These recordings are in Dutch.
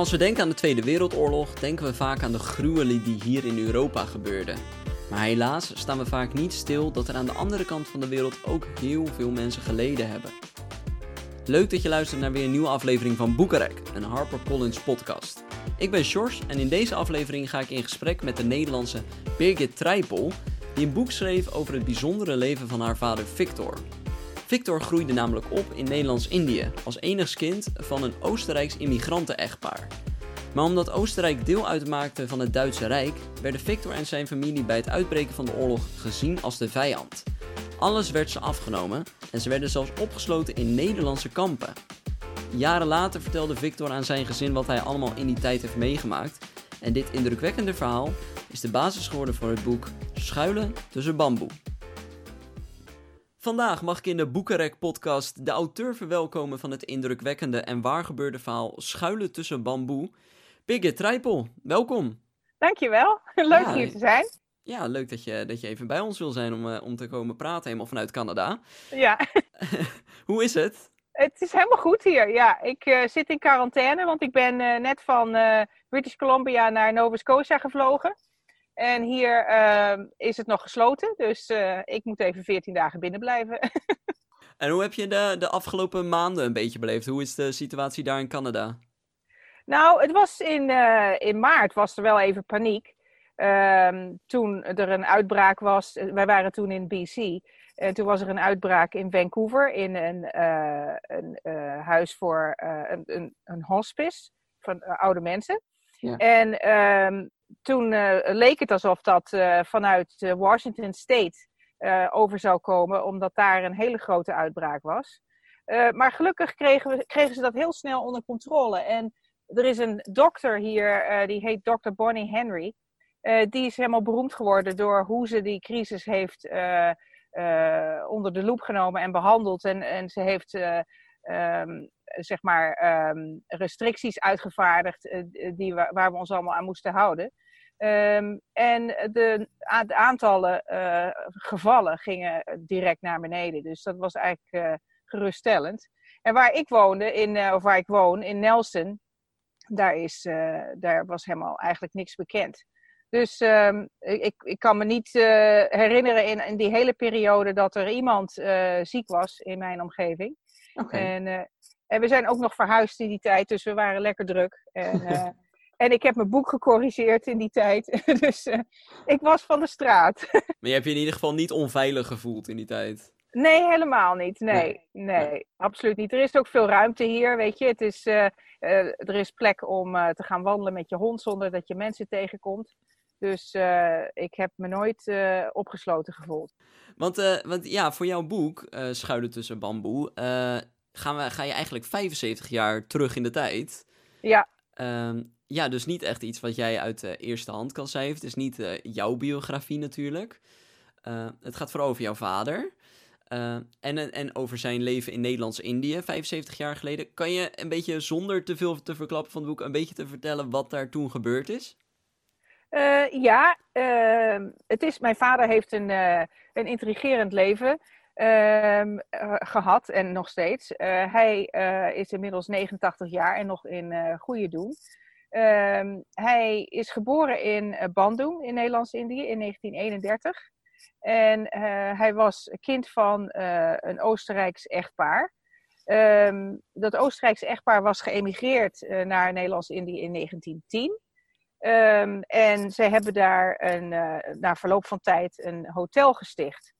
Als we denken aan de Tweede Wereldoorlog, denken we vaak aan de gruwelen die hier in Europa gebeurden. Maar helaas staan we vaak niet stil dat er aan de andere kant van de wereld ook heel veel mensen geleden hebben. Leuk dat je luistert naar weer een nieuwe aflevering van Boekarek, een HarperCollins podcast. Ik ben Sjors en in deze aflevering ga ik in gesprek met de Nederlandse Birgit Trijpel, die een boek schreef over het bijzondere leven van haar vader Victor. Victor groeide namelijk op in Nederlands-Indië als enigskind van een Oostenrijks immigranten-echtpaar. Maar omdat Oostenrijk deel uitmaakte van het Duitse Rijk, werden Victor en zijn familie bij het uitbreken van de oorlog gezien als de vijand. Alles werd ze afgenomen en ze werden zelfs opgesloten in Nederlandse kampen. Jaren later vertelde Victor aan zijn gezin wat hij allemaal in die tijd heeft meegemaakt. En dit indrukwekkende verhaal is de basis geworden voor het boek Schuilen tussen bamboe. Vandaag mag ik in de Boekarek podcast de auteur verwelkomen van het indrukwekkende en waargebeurde verhaal Schuilen tussen bamboe. Birgit Trijpel, welkom. Dankjewel, leuk ja, hier te zijn. Ja, leuk dat je, dat je even bij ons wil zijn om, uh, om te komen praten, helemaal vanuit Canada. Ja. Hoe is het? Het is helemaal goed hier, ja. Ik uh, zit in quarantaine, want ik ben uh, net van British Columbia naar Nova Scotia gevlogen. En hier uh, is het nog gesloten, dus uh, ik moet even 14 dagen binnen blijven. en hoe heb je de, de afgelopen maanden een beetje beleefd? Hoe is de situatie daar in Canada? Nou, het was in, uh, in maart was er wel even paniek. Ehm, toen er een uitbraak was, wij waren toen in BC. En toen was er een uitbraak in Vancouver in een, een huis voor een, een, een hospice van oude mensen. Ja. En um, toen uh, leek het alsof dat uh, vanuit uh, Washington State over zou komen, omdat daar een hele grote uitbraak was. maar gelukkig kregen, we, kregen ze dat heel snel onder controle. En er is een dokter hier, die heet Dr. Bonnie Henry. die is helemaal beroemd geworden door hoe ze die crisis heeft onder de loep genomen en behandeld. En, en ze heeft um, zeg maar, um, restricties uitgevaardigd uh, die, waar we ons allemaal aan moesten houden. Um, en de, de aantallen uh, gevallen gingen direct naar beneden. Dus dat was eigenlijk uh, geruststellend. En waar ik woonde, in, uh, of waar ik woon, in Nelson, daar, is, daar was helemaal eigenlijk niks bekend. Dus um, ik, ik kan me niet herinneren in, in die hele periode dat er iemand ziek was in mijn omgeving. Okay. En en we zijn ook nog verhuisd in die tijd, dus we waren lekker druk. En, uh, en ik heb mijn boek gecorrigeerd in die tijd. dus uh, ik was van de straat. maar je hebt je in ieder geval niet onveilig gevoeld in die tijd? Nee, helemaal niet. Nee, nee, nee, absoluut niet. Er is ook veel ruimte hier, weet je. Het is, uh, er is plek om te gaan wandelen met je hond zonder dat je mensen tegenkomt. Dus ik heb me nooit opgesloten gevoeld. Want, want ja, voor jouw boek, Schuilen tussen bamboe, gaan we, ga je eigenlijk 75 jaar terug in de tijd. Ja. Um, ja, dus niet echt iets wat jij uit de eerste hand kan schrijven. Het is niet uh, jouw biografie natuurlijk. Uh, het gaat vooral over jouw vader. Uh, en, en over zijn leven in Nederlands-Indië, 75 jaar geleden. Kan je een beetje, zonder te veel te verklappen van het boek, een beetje te vertellen wat daar toen gebeurd is? ja, ehm, het is, mijn vader heeft een, een intrigerend leven. Uh, gehad en nog steeds. Uh, hij uh, is inmiddels 89 jaar en nog in goede doen. Ehm, hij is geboren in Bandung in Nederlands-Indië in 1931. En hij was kind van een Oostenrijks echtpaar. Um, dat Oostenrijkse echtpaar was geëmigreerd naar Nederlands-Indië in 1910. Um, en zij hebben daar een, na verloop van tijd een hotel gesticht.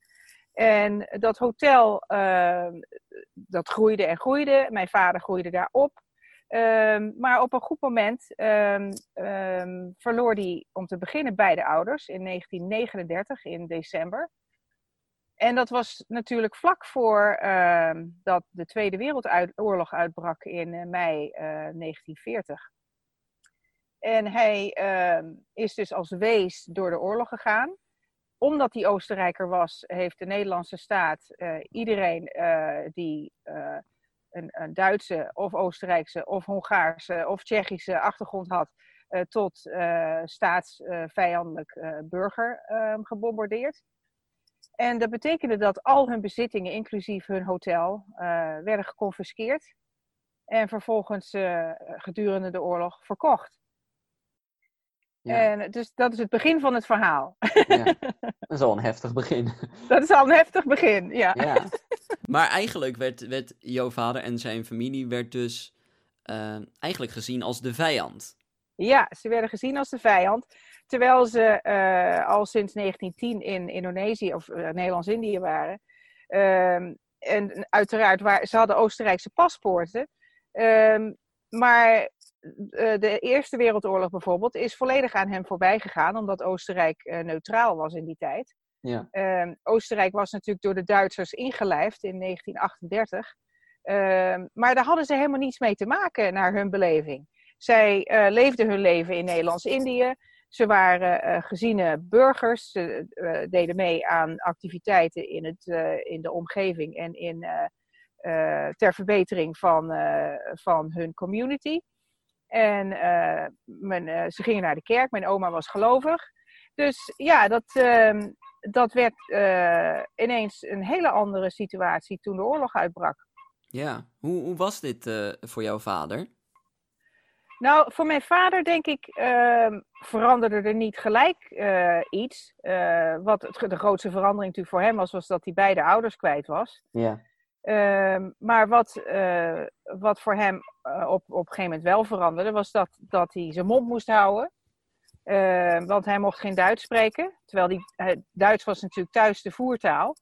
En dat hotel, uh, dat groeide en groeide. Mijn vader groeide daar op. Um, maar op een goed moment um, verloor hij om te beginnen beide ouders in 1939 in december. En dat was natuurlijk vlak voor dat de Tweede Wereldoorlog uitbrak in uh, mei uh, 1940. En hij is dus als wees door de oorlog gegaan omdat hij Oostenrijker was, heeft de Nederlandse staat uh, iedereen uh, die uh, een, een, Duitse of Oostenrijkse of Hongaarse of Tsjechische achtergrond had, tot staatsvijandelijk burger ehm, gebombardeerd. En dat betekende dat al hun bezittingen, inclusief hun hotel, werden geconfiskeerd. En vervolgens gedurende de oorlog verkocht. Ja. En dus dat is het begin van het verhaal. Ja, dat is al een heftig begin. Dat is al een heftig begin, ja. ja. Maar eigenlijk werd, werd jouw vader en zijn familie werd dus uh, eigenlijk gezien als de vijand. Ja, ze werden gezien als de vijand. Terwijl ze uh, al sinds 1910 in Indonesië of uh, Nederlands-Indië waren. Ehm, en uiteraard, waar, ze hadden Oostenrijkse paspoorten. Um, maar eh, de Eerste Wereldoorlog bijvoorbeeld is volledig aan hem voorbij gegaan, omdat Oostenrijk uh, neutraal was in die tijd. Ja. Uh, Oostenrijk was natuurlijk door de Duitsers ingelijfd in 1938. Uh, maar daar hadden ze helemaal niets mee te maken naar hun beleving. Zij uh, leefden hun leven in Nederlands-Indië. Ze waren geziene burgers. Ze deden mee aan activiteiten in, het, in de omgeving en in, ter verbetering van, van hun community. En uh, mijn, uh, ze gingen naar de kerk. Mijn oma was gelovig. Dus ja, dat, uh, dat werd uh, ineens een hele andere situatie toen de oorlog uitbrak. Ja, hoe, hoe was dit voor jouw vader? Nou, voor mijn vader denk ik ehm, veranderde er niet gelijk iets. wat het, de grootste verandering natuurlijk voor hem was, was dat hij beide ouders kwijt was. Ja. Ehm, maar wat, uh, wat voor hem uh, op, op een gegeven moment wel veranderde, was dat, dat hij zijn mond moest houden. Uh, want hij mocht geen Duits spreken. Terwijl die, Duits was natuurlijk thuis de voertaal.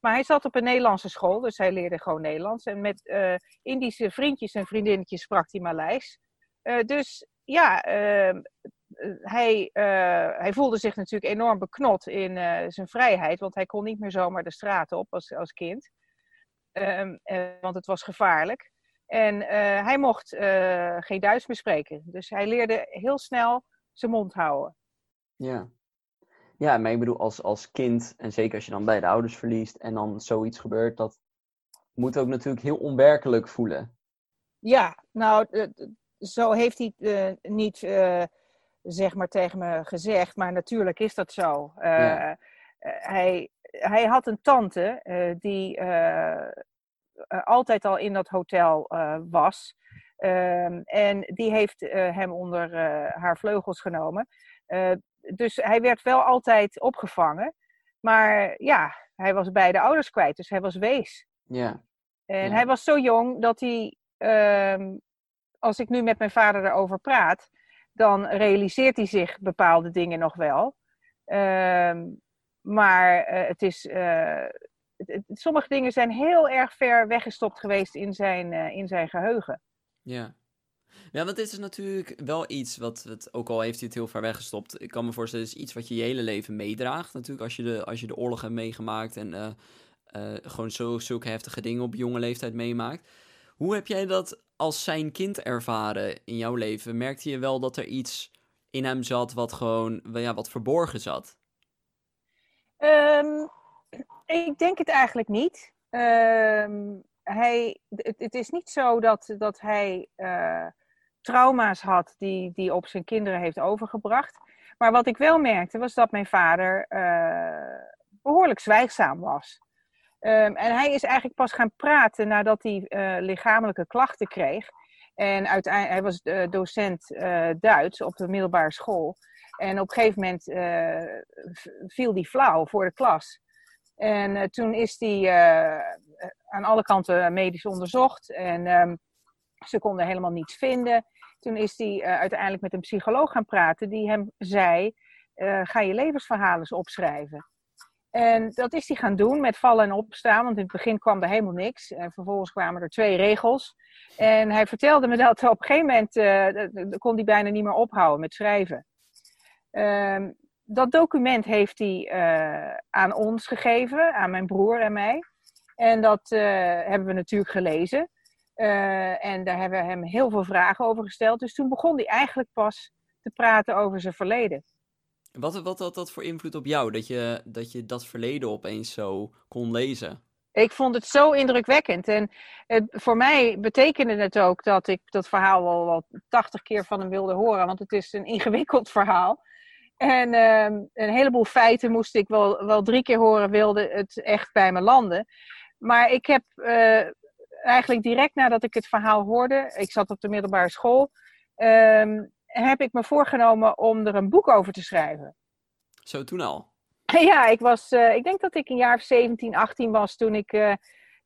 Maar hij zat op een Nederlandse school, dus hij leerde gewoon Nederlands. En met eh, Indische vriendjes en vriendinnetjes sprak hij Maleis. dus ja, ehm, hij, hij voelde zich natuurlijk enorm beknot in zijn vrijheid. Want hij kon niet meer zomaar de straten op als, als kind. Ehm, eh, want het was gevaarlijk. En eh, hij mocht eh, geen Duits meer spreken. Dus hij leerde heel snel zijn mond houden. Ja. Ja, maar ik bedoel, als, als kind, en zeker als je dan bij de ouders verliest en dan zoiets gebeurt, dat moet ook natuurlijk heel onwerkelijk voelen. Ja, nou, zo heeft hij het niet zeg maar tegen me gezegd, maar natuurlijk is dat zo. hij, hij had een tante uh, die uh, altijd al in dat hotel was. Ehm, en die heeft hem onder haar vleugels genomen. dus hij werd wel altijd opgevangen. Maar ja, hij was beide ouders kwijt, dus hij was wees. Ja. En hij was zo jong dat hij, ehm, als ik nu met mijn vader erover praat, dan realiseert hij zich bepaalde dingen nog wel. Um, maar uh, het is, het, sommige dingen zijn heel erg ver weggestopt geweest in zijn, uh, in zijn geheugen. Ja. Ja, want dit is natuurlijk wel iets wat, wat, ook al heeft hij het heel ver weggestopt, ik kan me voorstellen, is iets wat je je hele leven meedraagt. Natuurlijk, als je de, als je de oorlog hebt meegemaakt en gewoon zo, zulke heftige dingen op jonge leeftijd meemaakt. Hoe heb jij dat als zijn kind ervaren in jouw leven? Merkte je wel dat er iets in hem zat wat gewoon, ja, wat verborgen zat? Um, ik denk het eigenlijk niet. Um, hij, het, is niet zo dat, dat hij uh, trauma's had die, die op zijn kinderen heeft overgebracht. Maar wat ik wel merkte was dat mijn vader uh, behoorlijk zwijgzaam was. Um, en hij is eigenlijk pas gaan praten nadat hij uh, lichamelijke klachten kreeg. En uiteindelijk, hij was docent Duits op de middelbare school. En op een gegeven moment uh, viel die flauw voor de klas. En toen is uh, aan alle kanten medisch onderzocht. En um, ze konden helemaal niets vinden. Toen is hij uiteindelijk met een psycholoog gaan praten die hem zei: Ga je levensverhalen opschrijven. En dat is hij gaan doen met vallen en opstaan, want in het begin kwam er helemaal niks. En vervolgens kwamen er twee regels. En hij vertelde me dat op een gegeven moment kon hij bijna niet meer ophouden met schrijven. Ehm, dat document heeft hij uh, aan ons gegeven, aan mijn broer en mij. En dat uh, hebben we natuurlijk gelezen. En daar hebben we hem heel veel vragen over gesteld. Dus toen begon hij eigenlijk pas te praten over zijn verleden. Wat, wat had dat voor invloed op jou, dat je, dat je dat verleden opeens zo kon lezen? Ik vond het zo indrukwekkend. En voor mij betekende het ook dat ik dat verhaal wel, wel 80 keer van hem wilde horen. Want het is een ingewikkeld verhaal. En uh, een heleboel feiten moest ik wel, wel drie keer horen, wilde het echt bij me landen. Maar ik heb uh, eigenlijk direct nadat ik het verhaal hoorde, ik zat op de middelbare school, ehm, heb ik me voorgenomen om er een boek over te schrijven. Zo toen al? Ja, ik was, uh, ik denk dat ik een jaar of 17, 18 was toen ik uh,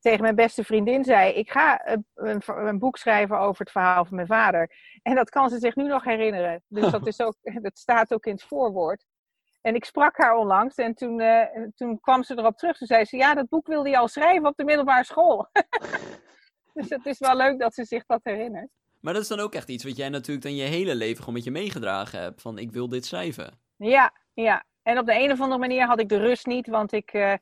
tegen mijn beste vriendin zei: Ik ga een, een, een, boek schrijven over het verhaal van mijn vader. En dat kan ze zich nu nog herinneren. Dus dat, is ook, dat staat ook in het voorwoord. En ik sprak haar onlangs en toen, toen kwam ze erop terug. Toen zei ze: Ja, dat boek wilde je al schrijven op de middelbare school. dus het is wel leuk dat ze zich dat herinnert. Maar dat is dan ook echt iets wat jij natuurlijk dan je hele leven gewoon met je meegedragen hebt. Van ik wil dit schrijven. Ja, ja. En op de een of andere manier had ik de rust niet, want ik, uh,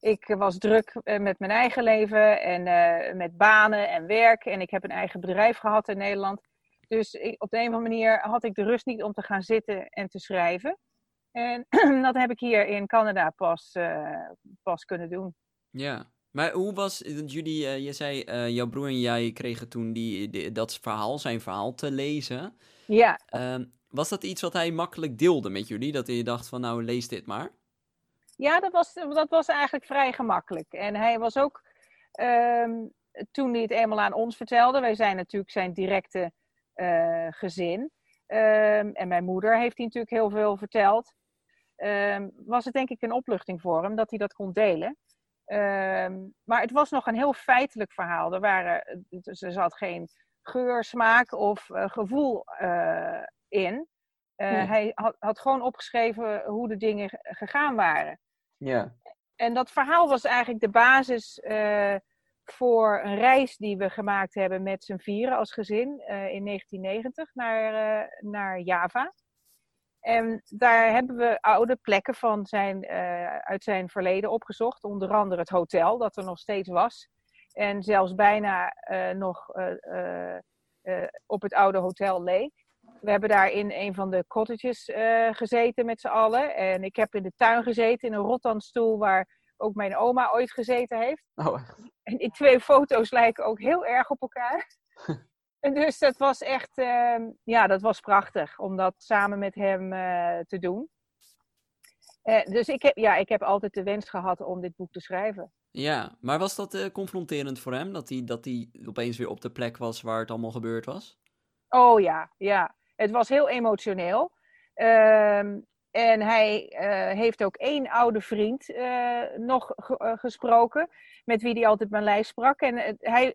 ik was druk uh, met mijn eigen leven en uh, met banen en werk. En ik heb een eigen bedrijf gehad in Nederland. Dus ik, op de een of andere manier had ik de rust niet om te gaan zitten en te schrijven. En dat heb ik hier in Canada pas, pas kunnen doen. Ja, maar hoe was, jullie, uh, je zei, uh, jouw broer en jij kregen toen die, die, dat verhaal, zijn verhaal te lezen. Ja. Uh, was dat iets wat hij makkelijk deelde met jullie? Dat je dacht van, nou, lees dit maar? Ja, dat was, dat was eigenlijk vrij gemakkelijk. En hij was ook, um, toen hij het eenmaal aan ons vertelde, wij zijn natuurlijk zijn directe uh, gezin. Um, en mijn moeder heeft hij natuurlijk heel veel verteld. Was het denk ik een opluchting voor hem dat hij dat kon delen. Um, maar het was nog een heel feitelijk verhaal. Er, waren, dus er zat geen geur, smaak of uh, gevoel uh, in. Uh, nee. Hij had, had, gewoon opgeschreven hoe de dingen gegaan waren. Ja. En dat verhaal was eigenlijk de basis voor een reis die we gemaakt hebben met z'n vieren als gezin in 1990 naar, naar Java. En daar hebben we oude plekken van zijn, uh, uit zijn verleden opgezocht. Onder andere het hotel, dat er nog steeds was. En zelfs bijna uh, nog uh, op het oude hotel leek. We hebben daar in een van de cottages gezeten met z'n allen. En ik heb in de tuin gezeten, in een rottanstoel waar ook mijn oma ooit gezeten heeft. Oh. En die twee foto's lijken ook heel erg op elkaar. En dus dat was echt, uh, ja, dat was prachtig om dat samen met hem uh, te doen. Uh, dus ik heb, ja, ik heb altijd de wens gehad om dit boek te schrijven. Ja, maar was dat uh, confronterend voor hem? Dat hij, dat hij opeens weer op de plek was waar het allemaal gebeurd was? Oh ja, ja. Het was heel emotioneel. Ehm, en hij heeft ook één oude vriend nog ge gesproken, met wie hij altijd Maleis sprak. En hij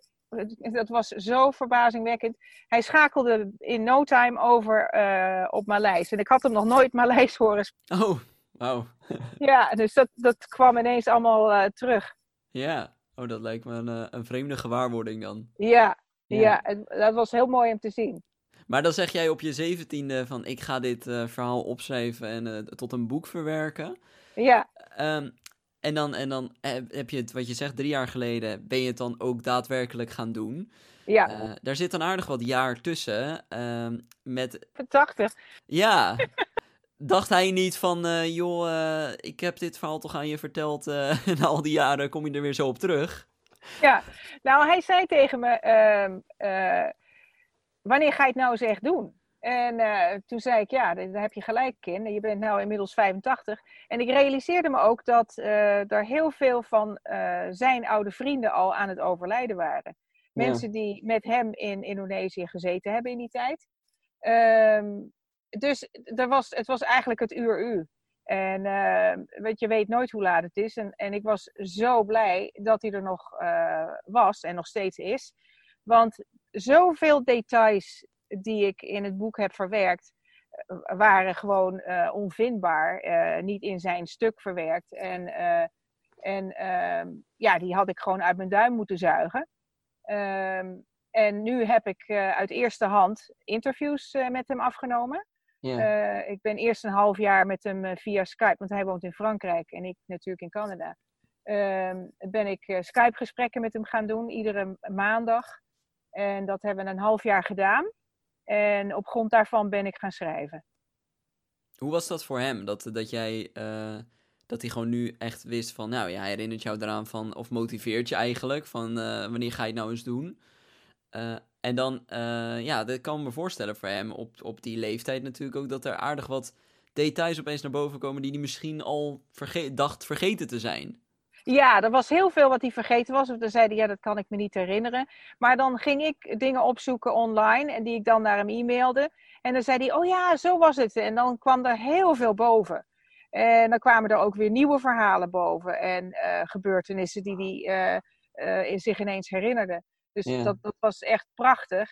dat was zo verbazingwekkend. Hij schakelde in no time over uh, op Maleis. En ik had hem nog nooit Maleis horen spreken. Oh, wauw. ja, dus dat, dat kwam ineens allemaal uh, terug. Ja, oh, dat lijkt me een, uh, een vreemde gewaarwording dan. Ja, ja. ja het, dat was heel mooi om te zien. Maar dan zeg jij op je zeventiende van ik ga dit verhaal opschrijven en tot een boek verwerken. Ja. Um, en dan, en dan heb je het, wat je zegt, drie jaar geleden ben je het dan ook daadwerkelijk gaan doen. Ja. Uh, daar zit dan aardig wat jaar tussen. Uh, met... 80. Ja. Dacht hij niet van, uh, joh, ik heb dit verhaal toch aan je verteld. na al die jaren kom je er weer zo op terug. Ja, nou hij zei tegen me, ehm, wanneer ga je het nou eens echt doen? En uh, toen zei ik, ja, daar heb je gelijk in. Je bent nu inmiddels 85. En ik realiseerde me ook dat uh, er heel veel van uh, zijn oude vrienden al aan het overlijden waren. Mensen die met hem in Indonesië gezeten hebben in die tijd. Um, dus er was, het was eigenlijk het uur-u. En weet, je weet nooit hoe laat het is. En, en ik was zo blij dat hij er nog was en nog steeds is. Want zoveel details die ik in het boek heb verwerkt, waren gewoon uh, onvindbaar, uh, niet in zijn stuk verwerkt. En, uh, en ehm, ja, die had ik gewoon uit mijn duim moeten zuigen. Um, en nu heb ik uit eerste hand interviews met hem afgenomen. Ik ben eerst een half jaar met hem via Skype, want hij woont in Frankrijk en ik natuurlijk in Canada. Um, ben ik Skype-gesprekken met hem gaan doen, iedere maandag. En dat hebben we een half jaar gedaan. En op grond daarvan ben ik gaan schrijven. Hoe was dat voor hem? Dat, dat jij, uh, dat hij gewoon nu echt wist van, nou ja, herinnert jou eraan van, of motiveert je eigenlijk, van uh, wanneer ga je het nou eens doen? Uh, en dan, ja, dat kan me voorstellen voor hem op, op die leeftijd natuurlijk ook, dat er aardig wat details opeens naar boven komen die hij misschien al dacht vergeten te zijn. Ja, er was heel veel wat hij vergeten was. Of dan zei hij, ja, dat kan ik me niet herinneren. Maar dan ging ik dingen opzoeken online en die ik dan naar hem e-mailde. En dan zei hij, oh ja, zo was het. En dan kwam er heel veel boven. En dan kwamen er ook weer nieuwe verhalen boven. En uh, gebeurtenissen die hij uh, uh, zich ineens herinnerde. Dus dat, dat was echt prachtig.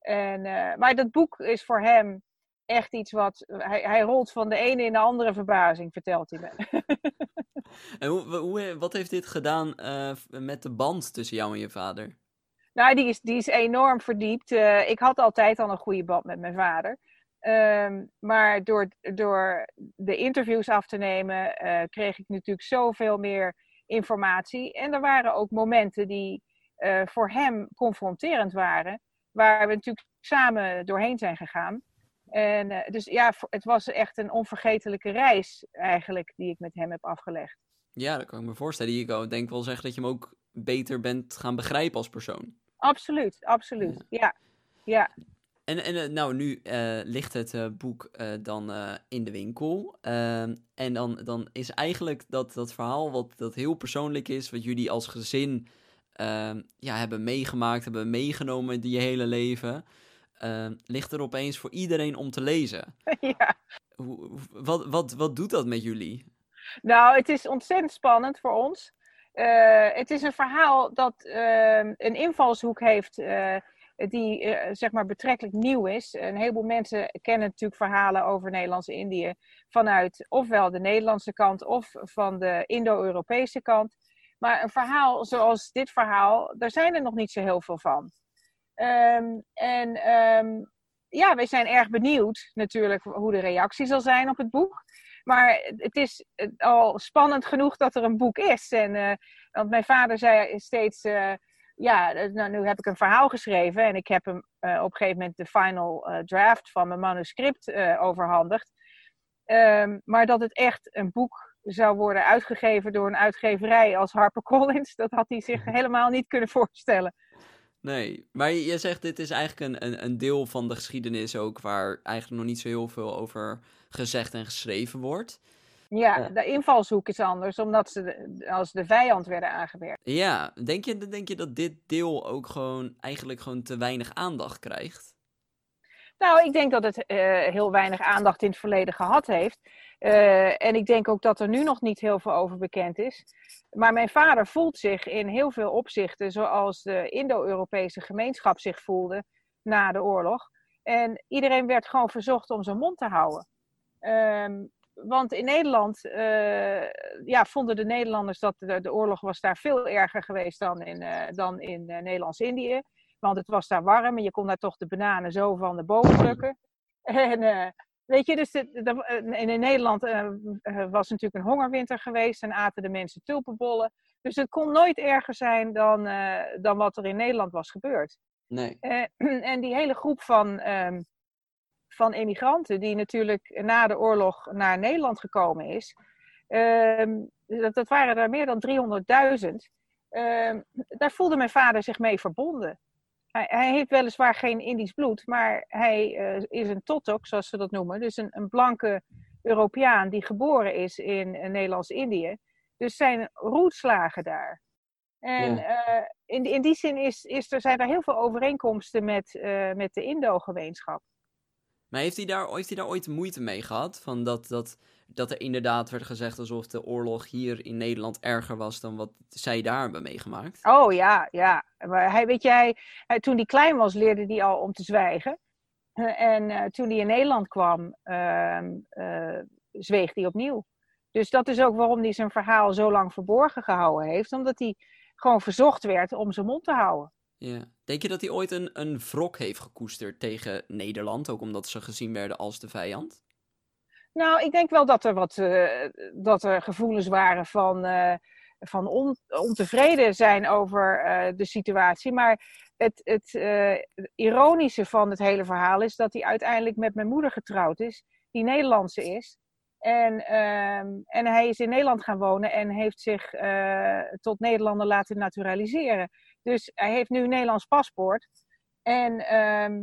En, eh, maar dat boek is voor hem echt iets wat... Hij, hij rolt van de ene in de andere verbazing, vertelt hij me. En hoe, wat heeft dit gedaan eh, met de band tussen jou en je vader? Nou, die is, die is enorm verdiept. Eh, ik had altijd al een goede band met mijn vader. Ehm, maar door, door de interviews af te nemen, eh, kreeg ik natuurlijk zoveel meer informatie. En er waren ook momenten die voor hem confronterend waren, waar we natuurlijk samen doorheen zijn gegaan. En eh, dus ja, het was echt een onvergetelijke reis eigenlijk die ik met hem heb afgelegd. Ja, dat kan ik me voorstellen. Ik ook denk wel zeggen dat je hem ook beter bent gaan begrijpen als persoon. Absoluut, absoluut. Ja, ja. En, en eh, nou, nu eh, ligt het boek dan in de winkel. En dan, dan is eigenlijk dat, dat verhaal wat dat heel persoonlijk is, wat jullie als gezin ja, hebben meegemaakt, hebben meegenomen die je hele leven, ehm, ligt er opeens voor iedereen om te lezen. ja. Hoe, wat, wat, wat doet dat met jullie? Nou, het is ontzettend spannend voor ons. Eh, het is een verhaal dat eh, een invalshoek heeft eh, die eh, zeg maar betrekkelijk nieuw is. Een heleboel mensen kennen natuurlijk verhalen over Nederlands-Indië vanuit ofwel de Nederlandse kant of van de Indo-Europese kant. Maar een verhaal zoals dit verhaal, daar zijn er nog niet zo heel veel van. Ehm, en ehm, ja, wij zijn erg benieuwd natuurlijk hoe de reactie zal zijn op het boek. Maar het is eh, al spannend genoeg dat er een boek is. En, eh, want mijn vader zei steeds, eh, ja, nou, nu heb ik een verhaal geschreven en ik heb hem op een gegeven moment de final draft van mijn manuscript overhandigd. Ehm, maar dat het echt een boek zou worden uitgegeven door een uitgeverij als HarperCollins, dat had hij zich helemaal niet kunnen voorstellen. Nee, maar je zegt dit is eigenlijk een, een, een deel van de geschiedenis ook waar eigenlijk nog niet zo heel veel over gezegd en geschreven wordt. Ja, Ja. de invalshoek is anders, omdat ze de- als de vijand werden aangewerkt. Ja, denk je, denk je dat dit deel ook gewoon eigenlijk gewoon te weinig aandacht krijgt? Nou, ik denk dat het eh, heel weinig aandacht in het verleden gehad heeft. Eh, en ik denk ook dat er nu nog niet heel veel over bekend is. Maar mijn vader voelt zich in heel veel opzichten zoals de Indo-Europese gemeenschap zich voelde na de oorlog. En iedereen werd gewoon verzocht om zijn mond te houden. Ehm, want in Nederland eh, ja, vonden de Nederlanders dat de, de oorlog was daar veel erger geweest dan in, dan in Nederlands-Indië. Want het was daar warm en je kon daar toch de bananen zo van de bomen plukken. En eh, weet je, dus de, de- en in Nederland eh, eh, was natuurlijk een hongerwinter geweest en aten de mensen tulpenbollen. Dus het kon nooit erger zijn dan, eh, dan wat er in Nederland was gebeurd. Nee. Eh, en die hele groep van, ehm, van emigranten die natuurlijk na de oorlog naar Nederland gekomen is, ehm, dat, dat waren er meer dan 300.000. Ehm, daar voelde mijn vader zich mee verbonden. Hij, hij heeft weliswaar geen Indisch bloed, maar hij eh, is een totok, zoals ze dat noemen. Dus een, een blanke Europeaan die geboren is in eh, Nederlands-Indië. Dus zijn roetslagen daar. En eh, in, in die zin is, is er, zijn er heel veel overeenkomsten met, met de Indo-gemeenschap. Maar heeft hij, daar, heeft hij daar ooit moeite mee gehad? Van dat, dat, dat er inderdaad werd gezegd alsof de oorlog hier in Nederland erger was dan wat zij daar hebben meegemaakt? Oh ja, ja. Maar hij, weet jij, hij, toen hij klein was, leerde hij al om te zwijgen. Eh, en eh, toen hij in Nederland kwam, ehm, eh, zweeg hij opnieuw. Dus dat is ook waarom hij zijn verhaal zo lang verborgen gehouden heeft. Omdat hij gewoon verzocht werd om zijn mond te houden. Ja. Denk je dat hij ooit een, een wrok heeft gekoesterd tegen Nederland? Ook omdat ze gezien werden als de vijand? Nou, ik denk wel dat er wat eh, dat er gevoelens waren van, eh, van on- ontevreden zijn over eh, de situatie. Maar het, het ironische van het hele verhaal is dat hij uiteindelijk met mijn moeder getrouwd is, die Nederlandse is. En, ehm, en hij is in Nederland gaan wonen en heeft zich tot Nederlander laten naturaliseren. Dus hij heeft nu een Nederlands paspoort. En ehm,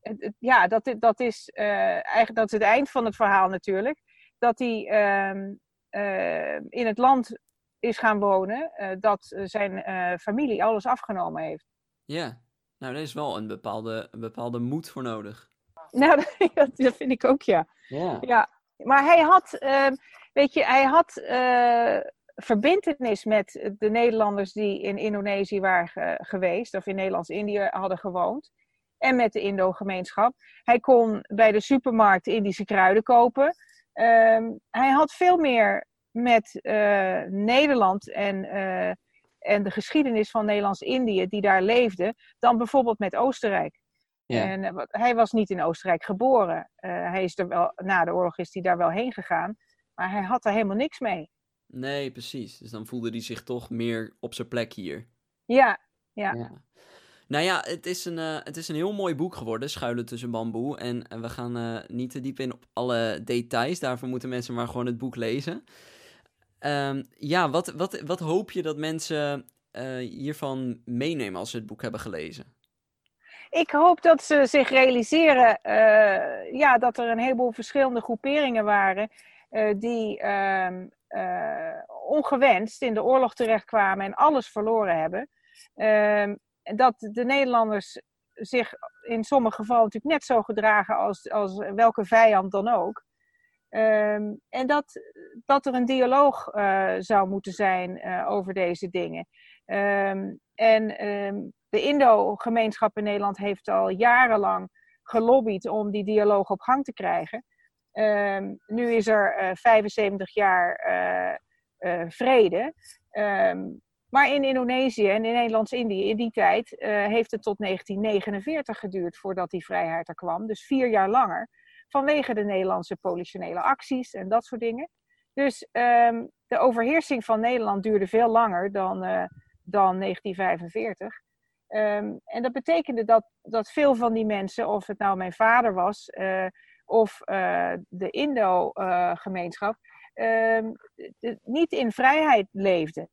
het- het- ja, dat, dat is eh, eigenlijk dat is het eind van het verhaal natuurlijk. Dat hij ehm, eh, in het land is gaan wonen, dat zijn familie alles afgenomen heeft. Ja, nou, daar is wel een bepaalde, een bepaalde moed voor nodig. Nou, dat, vind ik ook, ja. Ja. ja. Maar hij had, ehm, weet je, hij had verbindenis met de Nederlanders die in Indonesië waren geweest, of in Nederlands-Indië hadden gewoond. En met de Indo-gemeenschap. Hij kon bij de supermarkt Indische kruiden kopen. Ehm, hij had veel meer met uh, Nederland en, uh, en de geschiedenis van Nederlands-Indië die daar leefde, dan bijvoorbeeld met Oostenrijk. Ja. En, uh, hij was niet in Oostenrijk geboren. hij is er wel, na de oorlog is hij daar wel heen gegaan. Maar hij had er helemaal niks mee. Nee, precies. Dus dan voelde hij zich toch meer op zijn plek hier. Ja, ja. ja. Nou ja, het is, een, uh, het is een heel mooi boek geworden, Schuilen tussen bamboe. En uh, we gaan uh, niet te diep in op alle details. Daarvoor moeten mensen maar gewoon het boek lezen. Um, ja, wat, wat, wat hoop je dat mensen hiervan meenemen als ze het boek hebben gelezen? Ik hoop dat ze zich realiseren ja, dat er een heleboel verschillende groeperingen waren die ehm, ongewenst in de oorlog terechtkwamen en alles verloren hebben. Um, dat de Nederlanders zich in sommige gevallen natuurlijk net zo gedragen als, als welke vijand dan ook. Um, en dat, dat er een dialoog uh, zou moeten zijn uh, over deze dingen. Um, en de Indo-gemeenschap in Nederland heeft al jarenlang gelobbyd om die dialoog op gang te krijgen. Nu is er uh, eh, 75 jaar vrede. Maar in Indonesië en in Nederlands-Indië in die tijd heeft het tot 1949 geduurd voordat die vrijheid er kwam. Dus vier jaar langer. Vanwege de Nederlandse politionele acties en dat soort dingen. Dus um, de overheersing van Nederland duurde veel langer dan, dan 1945. Um, ehm, en dat betekende dat, dat veel van die mensen, of het nou mijn vader was uh, of de Indo-gemeenschap, um, niet in vrijheid leefden.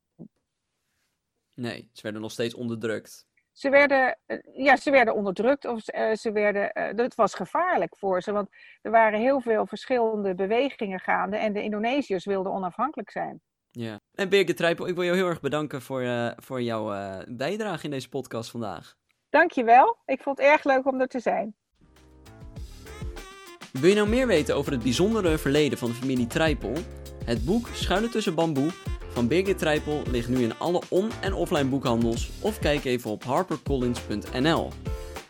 Nee, ze werden nog steeds onderdrukt. Ze werden, eh, ja, ze werden onderdrukt of ze werden, uh, het was gevaarlijk voor ze, want er waren heel veel verschillende bewegingen gaande en de Indonesiërs wilden onafhankelijk zijn. Ja, en Birgit Trijpel, ik wil jou heel erg bedanken voor, uh, voor jouw bijdrage in deze podcast vandaag. Dankjewel, ik vond het erg leuk om er te zijn. Wil je nou meer weten over het bijzondere verleden van de familie Trijpel? Het boek Schuilen tussen bamboe van Birgit Trijpel ligt nu in alle on- en offline boekhandels of kijk even op harpercollins.nl.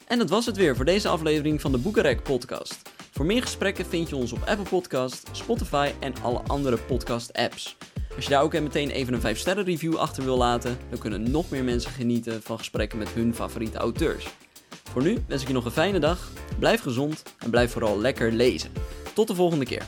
En dat was het weer voor deze aflevering van de Boekenrek podcast. Voor meer gesprekken vind je ons op Apple Podcast, Spotify en alle andere podcast apps. Als je daar ook meteen even een 5 sterren review achter wil laten, dan kunnen nog meer mensen genieten van gesprekken met hun favoriete auteurs. Voor nu wens ik je nog een fijne dag, blijf gezond en blijf vooral lekker lezen. Tot de volgende keer.